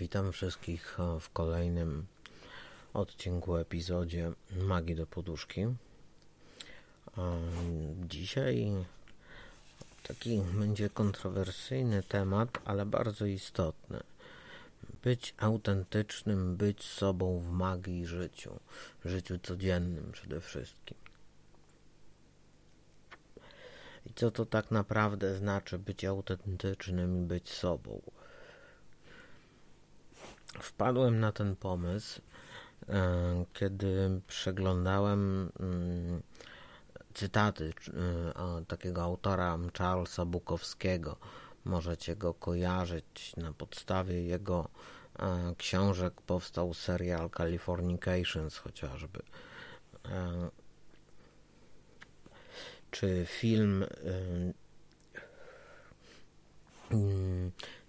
Witam wszystkich e, w kolejnym odcinku, epizodzie Magii do Poduszki. E, dzisiaj taki będzie kontrowersyjny temat, ale bardzo istotny. Być autentycznym, być sobą w magii i życiu, życiu codziennym przede wszystkim. I co to tak naprawdę znaczy być autentycznym i być sobą? Wpadłem na ten pomysł, e, kiedy przeglądałem mm, cytaty e, takiego autora Charlesa Bukowskiego. Możecie go kojarzyć. Na podstawie jego e, książek powstał serial Californications chociażby. Czy film mm,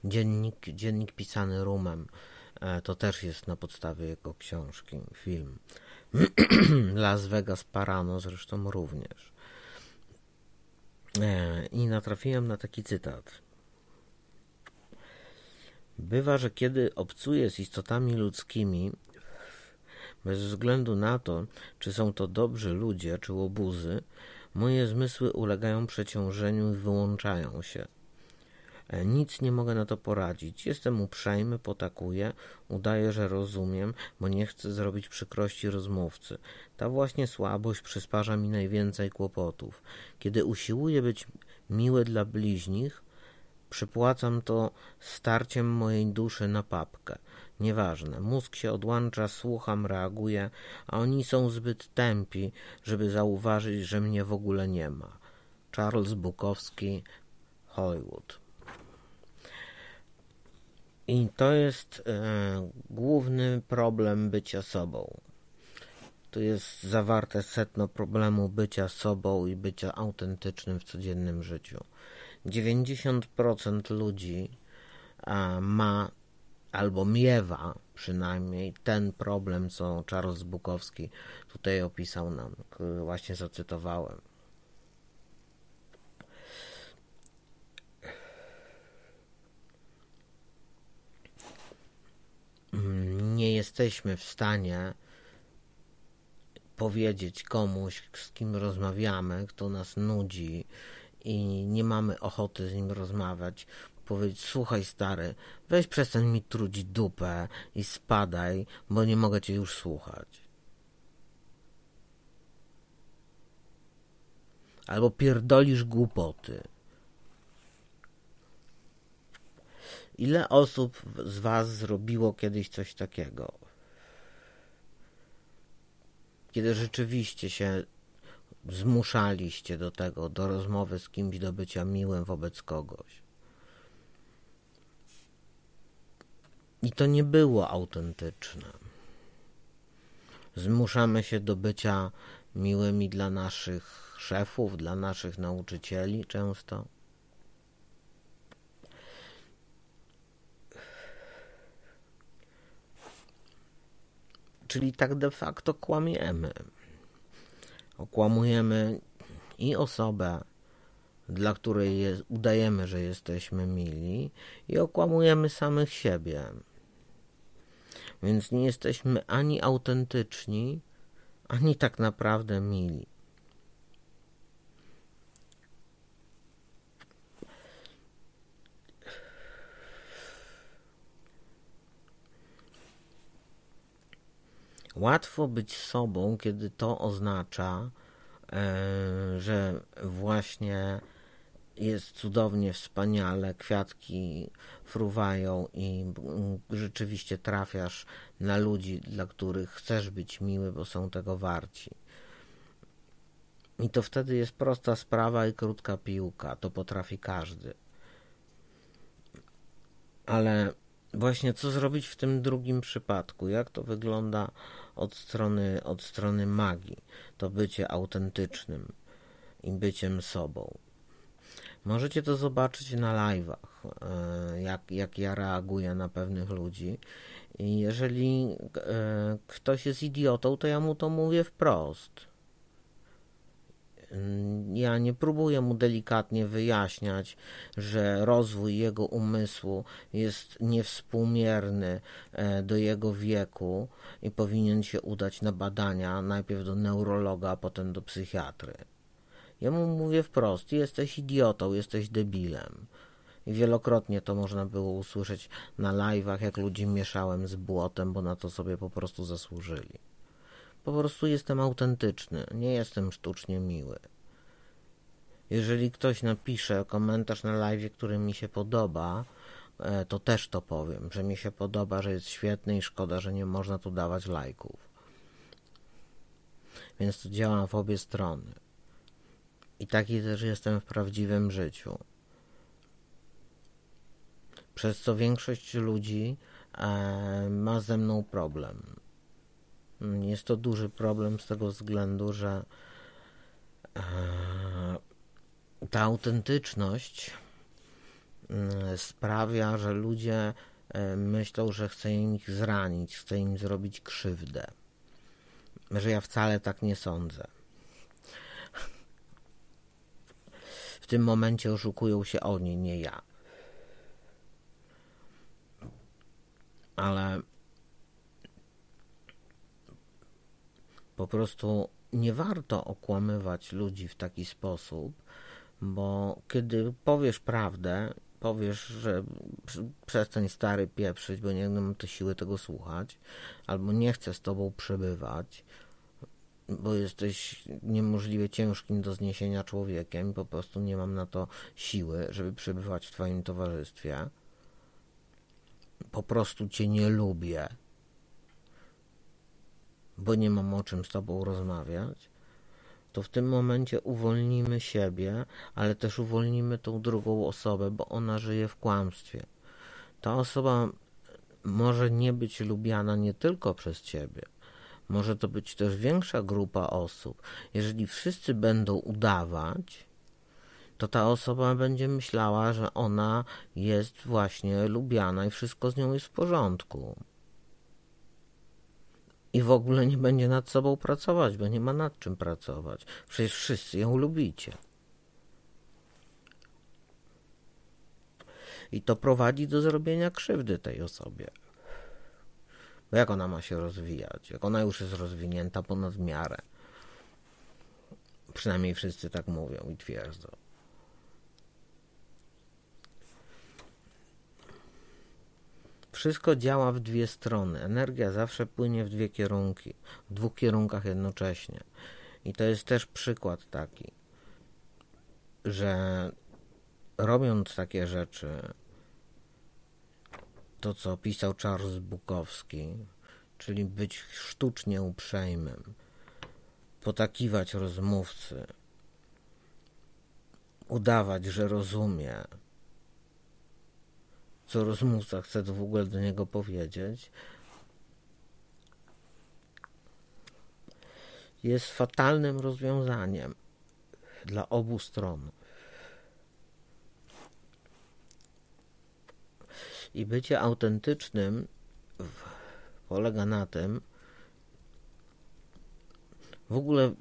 Dziennik, dziennik pisany rumem to też jest na podstawie jego książki, film. Las Vegas Parano zresztą również. E, I natrafiłem na taki cytat. Bywa, że kiedy obcuję z istotami ludzkimi, bez względu na to, czy są to dobrzy ludzie, czy łobuzy, moje zmysły ulegają przeciążeniu i wyłączają się. E, nic nie mogę na to poradzić. Jestem uprzejmy, potakuję, udaję, że rozumiem, bo nie chcę zrobić przykrości rozmówcy. Ta właśnie słabość przysparza mi najwięcej kłopotów. Kiedy usiłuję być miły dla bliźnich, przypłacam to starciem mojej duszy na papkę. Nieważne, mózg się odłącza, słucham, reaguję, a oni są zbyt tępi, żeby zauważyć, że mnie w ogóle nie ma. Charles Bukowski, Hollywood. I to jest e, główny problem bycia sobą. Tu jest zawarte setno problemu bycia sobą i bycia autentycznym w codziennym życiu. 90% ludzi a, ma albo miewa przynajmniej ten problem, co Charles Bukowski tutaj opisał nam, właśnie zacytowałem. Nie jesteśmy w stanie powiedzieć komuś, z kim rozmawiamy, kto nas nudzi i nie mamy ochoty z nim rozmawiać, powiedzieć: Słuchaj, stary, weź przestań mi trudzić dupę i spadaj, bo nie mogę cię już słuchać. Albo pierdolisz głupoty. Ile osób z Was zrobiło kiedyś coś takiego? Kiedy rzeczywiście się zmuszaliście do tego, do rozmowy z kimś, do bycia miłym wobec kogoś. I to nie było autentyczne. Zmuszamy się do bycia miłymi dla naszych szefów, dla naszych nauczycieli często. Czyli tak de facto kłamiemy. Okłamujemy i osobę, dla której jest, udajemy, że jesteśmy mili, i okłamujemy samych siebie. Więc nie jesteśmy ani autentyczni, ani tak naprawdę mili. Łatwo być sobą, kiedy to oznacza, e, że właśnie jest cudownie, wspaniale, kwiatki fruwają i rzeczywiście trafiasz na ludzi, dla których chcesz być miły, bo są tego warci. I to wtedy jest prosta sprawa i krótka piłka. To potrafi każdy. Ale właśnie co zrobić w tym drugim przypadku? Jak to wygląda od strony, od strony magii? To bycie autentycznym i byciem sobą. Możecie to zobaczyć na live'ach, e, jak, jak ja reaguję na pewnych ludzi. I jeżeli e, ktoś jest idiotą, to ja mu to mówię wprost. Ja nie próbuję mu delikatnie wyjaśniać, że rozwój jego umysłu jest niewspółmierny e, do jego wieku i powinien się udać na badania najpierw do neurologa, a potem do psychiatry. Ja mu mówię wprost: jesteś idiotą, jesteś debilem. I wielokrotnie to można było usłyszeć na live'ach, jak ludzi mieszałem z błotem, bo na to sobie po prostu zasłużyli. Po prostu jestem autentyczny, nie jestem sztucznie miły. Jeżeli ktoś napisze komentarz na live, który mi się podoba, e, to też to powiem, że mi się podoba, że jest świetny i szkoda, że nie można tu dawać lajków. Więc to działa w obie strony. I taki też jestem w prawdziwym życiu. Przez co większość ludzi e, ma ze mną problem. Jest to duży problem z tego względu, że e, ta autentyczność mm, sprawia, że ludzie e, myślą, że chcę ich zranić, chcę im zrobić krzywdę. Że ja wcale tak nie sądzę. W tym momencie oszukują się oni, nie ja. Ale po prostu nie warto okłamywać ludzi w taki sposób, bo kiedy powiesz prawdę, powiesz, że przestań stary pieprzyć, bo nie mam te siły tego słuchać, albo nie chcę z tobą przebywać, bo jesteś niemożliwie ciężkim do zniesienia człowiekiem po prostu nie mam na to siły, żeby przebywać w twoim towarzystwie. Po prostu cię nie lubię, bo nie mam o czym z tobą rozmawiać to w tym momencie uwolnimy siebie, ale też uwolnimy tą drugą osobę, bo ona żyje w kłamstwie. Ta osoba może nie być lubiana nie tylko przez ciebie. Może to być też większa grupa osób. Jeżeli wszyscy będą udawać, to ta osoba będzie myślała, że ona jest właśnie lubiana i wszystko z nią jest w porządku i w ogóle nie będzie nad sobą pracować, bo nie ma nad czym pracować. Przecież wszyscy ją lubicie. I to prowadzi do zrobienia krzywdy tej osobie. Bo jak ona ma się rozwijać? Jak ona już jest rozwinięta ponad miarę. Przynajmniej wszyscy tak mówią i twierdzą. Wszystko działa w dwie strony. Energia zawsze płynie w dwie kierunki, w dwóch kierunkach jednocześnie. I to jest też przykład taki, że robiąc takie rzeczy, to co pisał Charles Bukowski, czyli być sztucznie uprzejmym, potakiwać rozmówcy, udawać, że rozumie, co rozmówca chce w ogóle do niego powiedzieć, jest fatalnym rozwiązaniem dla obu stron. I bycie autentycznym polega na tym, w ogóle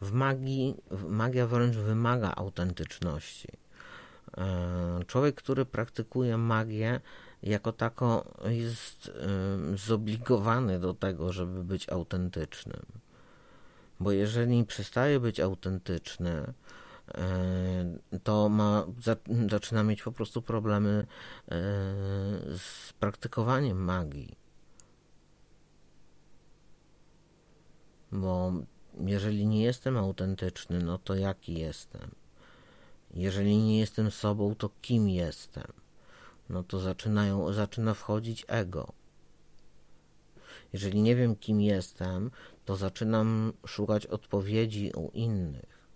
w magii, magia wręcz wymaga autentyczności. E, człowiek, który praktykuje magię, jako tako jest e, zobligowany do tego, żeby być autentycznym. Bo jeżeli przestaje być autentyczny, e, to ma, zaczyna mieć po prostu problemy z praktykowaniem magii. Bo jeżeli nie jestem autentyczny, no to jaki jestem? Jeżeli nie jestem sobą, to kim jestem? No to zaczynają, zaczyna wchodzić ego. Jeżeli nie wiem, kim jestem, to zaczynam szukać odpowiedzi u innych.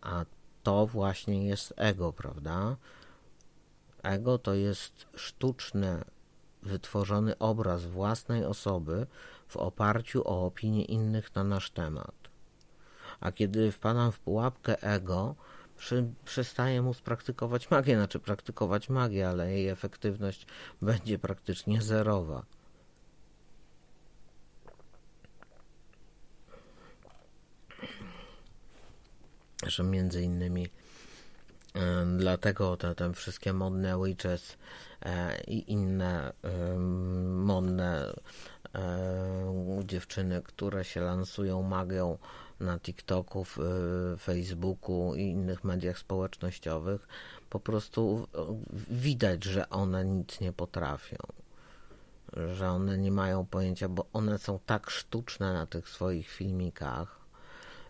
A to właśnie jest ego, prawda? Ego to jest sztuczny, wytworzony obraz własnej osoby w oparciu o opinie innych na nasz temat. A kiedy wpadam w pułapkę ego, przestaje mu praktykować magię, znaczy praktykować magię, ale jej efektywność będzie praktycznie zerowa. że między innymi dlatego te, te wszystkie modne witches i inne modne dziewczyny, które się lansują magią na TikToku, Facebooku i innych mediach społecznościowych, po prostu widać, że one nic nie potrafią. Że one nie mają pojęcia, bo one są tak sztuczne na tych swoich filmikach.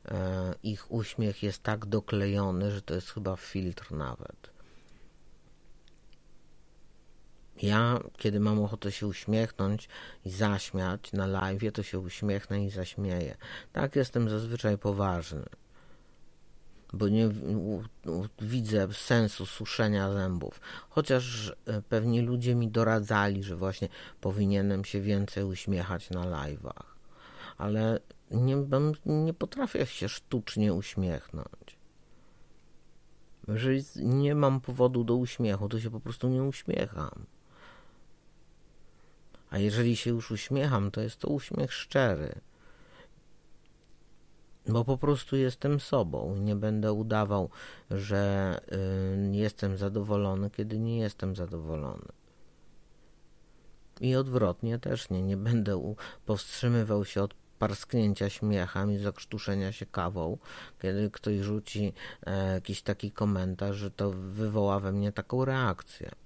E, ich uśmiech jest tak doklejony, że to jest chyba filtr nawet. Ja, kiedy mam ochotę się uśmiechnąć i zaśmiać na live, to się uśmiechnę i zaśmieję. Tak jestem zazwyczaj poważny bo nie widzę sensu suszenia zębów. Chociaż e, pewni ludzie mi doradzali, że właśnie powinienem się więcej uśmiechać na live'ach. Ale nie, nie potrafię się sztucznie uśmiechnąć. Jeżeli nie mam powodu do uśmiechu, to się po prostu nie uśmiecham. A jeżeli się już uśmiecham, to jest to uśmiech szczery bo po prostu jestem sobą. Nie będę udawał, że y, jestem zadowolony, kiedy nie jestem zadowolony. I odwrotnie też nie. Nie będę powstrzymywał się od parsknięcia śmiechem i zakrztuszenia się kawą, kiedy ktoś rzuci e, jakiś taki komentarz, że to wywoła we mnie taką reakcję.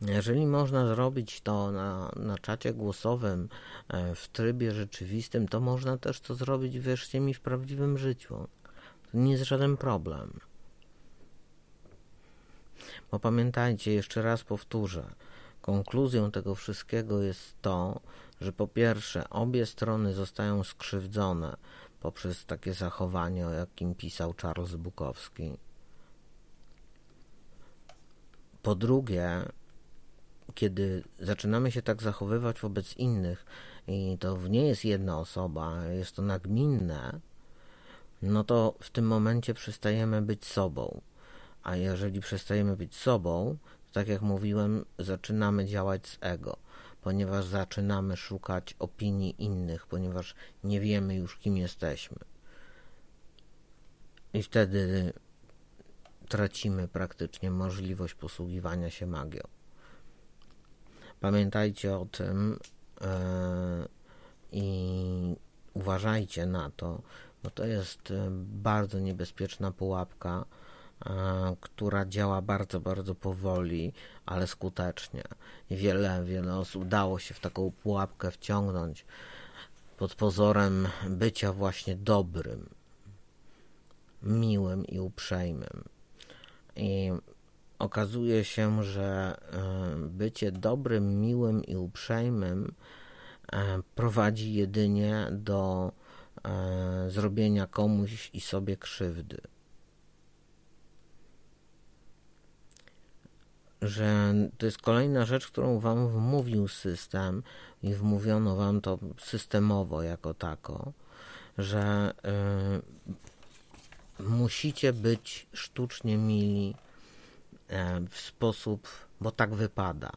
Jeżeli można zrobić to na, na czacie głosowym e, w trybie rzeczywistym, to można też to zrobić, wierzcie mi, w prawdziwym życiu. To nie jest żaden problem. Bo pamiętajcie, jeszcze raz powtórzę, konkluzją tego wszystkiego jest to, że po pierwsze obie strony zostają skrzywdzone poprzez takie zachowanie, o jakim pisał Charles Bukowski. Po drugie, kiedy zaczynamy się tak zachowywać wobec innych i to nie jest jedna osoba, jest to nagminne, no to w tym momencie przestajemy być sobą. A jeżeli przestajemy być sobą, tak jak mówiłem, zaczynamy działać z ego, ponieważ zaczynamy szukać opinii innych, ponieważ nie wiemy już, kim jesteśmy. I wtedy tracimy praktycznie możliwość posługiwania się magią. Pamiętajcie o tym e, i uważajcie na to, bo to jest e, bardzo niebezpieczna pułapka, e, która działa bardzo, bardzo powoli, ale skutecznie. I wiele, wiele osób dało się w taką pułapkę wciągnąć pod pozorem bycia właśnie dobrym, miłym i uprzejmym. I okazuje się, że e, bycie dobrym, miłym i uprzejmym e, prowadzi jedynie do e, zrobienia komuś i sobie krzywdy. Że to jest kolejna rzecz, którą wam wmówił system i wmówiono wam to systemowo jako tako, że musicie być sztucznie mili w sposób, bo tak wypada.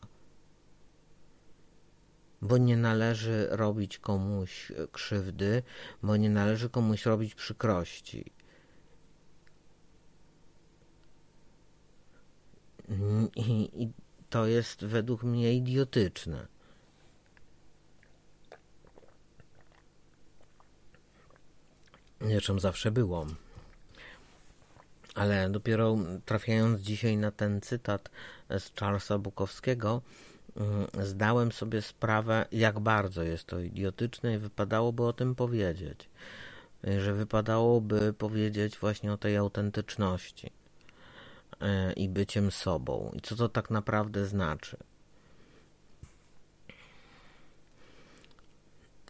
Bo nie należy robić komuś krzywdy, bo nie należy komuś robić przykrości. I, i to jest według mnie idiotyczne. Zresztą zawsze było ale dopiero trafiając dzisiaj na ten cytat z Charlesa Bukowskiego, mm, zdałem sobie sprawę, jak bardzo jest to idiotyczne i wypadałoby o tym powiedzieć. Że wypadałoby powiedzieć właśnie o tej autentyczności e, i byciem sobą. I co to tak naprawdę znaczy.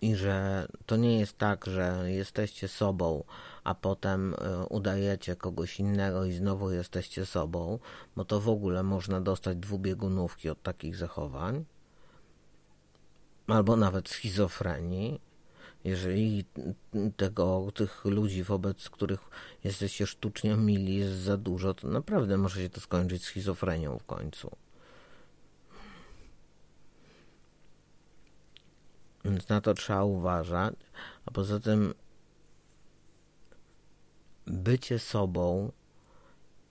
I że to nie jest tak, że jesteście sobą, a potem e, udajecie kogoś innego i znowu jesteście sobą, bo to w ogóle można dostać dwubiegunówki od takich zachowań, albo nawet schizofrenii. Jeżeli tego, tych ludzi, wobec których jesteście sztucznie mili, jest za dużo, to naprawdę może się to skończyć schizofrenią w końcu. Więc na to trzeba uważać. A poza tym bycie sobą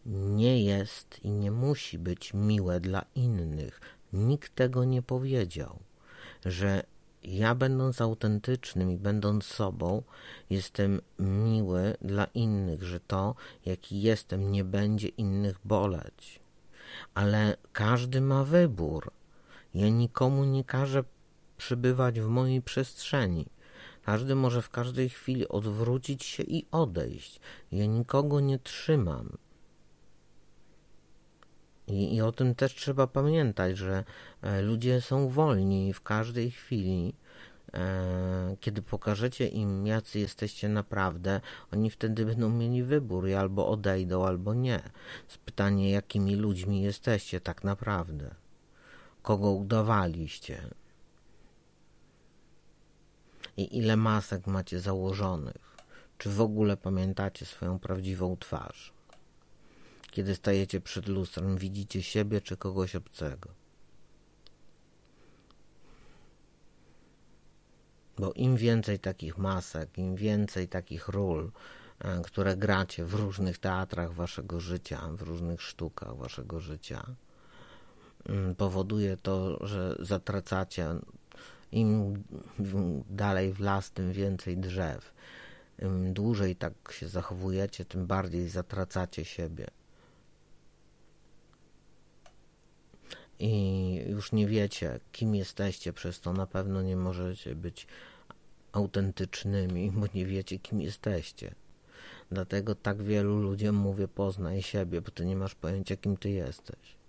nie jest i nie musi być miłe dla innych. Nikt tego nie powiedział, że ja będąc autentycznym i będąc sobą, jestem miły dla innych, że to, jaki jestem, nie będzie innych boleć. Ale każdy ma wybór. Ja nikomu nie każę przybywać w mojej przestrzeni. Każdy może w każdej chwili odwrócić się i odejść. Ja nikogo nie trzymam. I, I, o tym też trzeba pamiętać, że e, ludzie są wolni w każdej chwili. E, kiedy pokażecie im, jacy jesteście naprawdę, oni wtedy będą mieli wybór i albo odejdą, albo nie. Z pytanie, jakimi ludźmi jesteście tak naprawdę. Kogo udawaliście? I ile masek macie założonych? Czy w ogóle pamiętacie swoją prawdziwą twarz? Kiedy stajecie przed lustrem, widzicie siebie czy kogoś obcego. Bo im więcej takich masek, im więcej takich ról, e, które gracie w różnych teatrach waszego życia, w różnych sztukach waszego życia, mm, powoduje to, że zatracacie. Im dalej w las, tym więcej drzew. Im dłużej tak się zachowujecie, tym bardziej zatracacie siebie. i już nie wiecie, kim jesteście, przez to na pewno nie możecie być autentycznymi, bo nie wiecie, kim jesteście. Dlatego tak wielu ludziom mówię, poznaj siebie, bo ty nie masz pojęcia, kim ty jesteś.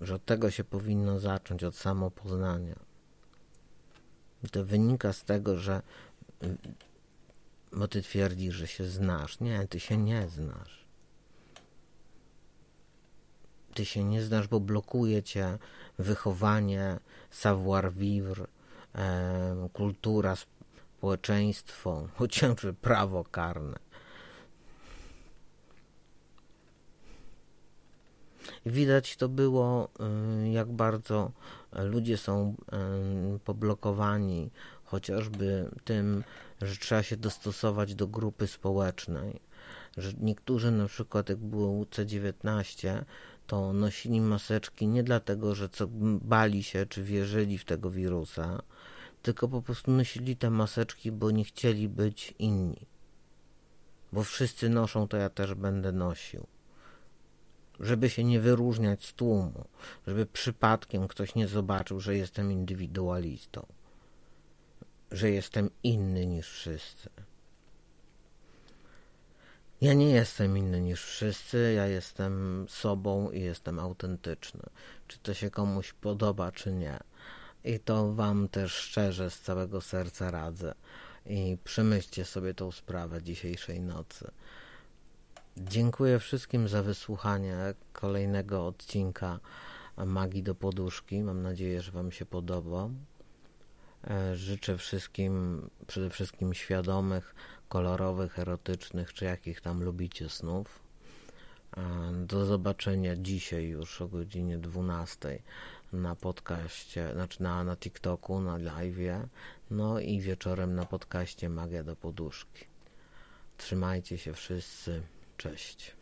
Że od tego się powinno zacząć, od samopoznania. I to wynika z tego, że bo ty twierdzisz, że się znasz. Nie, ty się nie znasz ty się nie znasz, bo blokuje cię wychowanie, savoir-vivre, kultura, społeczeństwo, chociażby prawo karne. Widać to było, e, jak bardzo ludzie są e, poblokowani chociażby tym, że trzeba się dostosować do grupy społecznej. Że niektórzy na przykład, jak było UC19, to nosili maseczki nie dlatego, że co bali się czy wierzyli w tego wirusa, tylko po prostu nosili te maseczki, bo nie chcieli być inni. Bo wszyscy noszą, to ja też będę nosił. Żeby się nie wyróżniać z tłumu, żeby przypadkiem ktoś nie zobaczył, że jestem indywidualistą, że jestem inny niż wszyscy. Ja nie jestem inny niż wszyscy, ja jestem sobą i jestem autentyczny. Czy to się komuś podoba, czy nie. I to Wam też szczerze z całego serca radzę. I przemyślcie sobie tą sprawę dzisiejszej nocy. Dziękuję wszystkim za wysłuchanie kolejnego odcinka Magii do Poduszki. Mam nadzieję, że Wam się podoba. E, życzę wszystkim, przede wszystkim świadomych, kolorowych, erotycznych, czy jakich tam lubicie snów. Do zobaczenia dzisiaj już o godzinie 12 na podcaście, znaczy na, na TikToku, na live'ie, no i wieczorem na podcaście Magia do Poduszki. Trzymajcie się wszyscy. Cześć.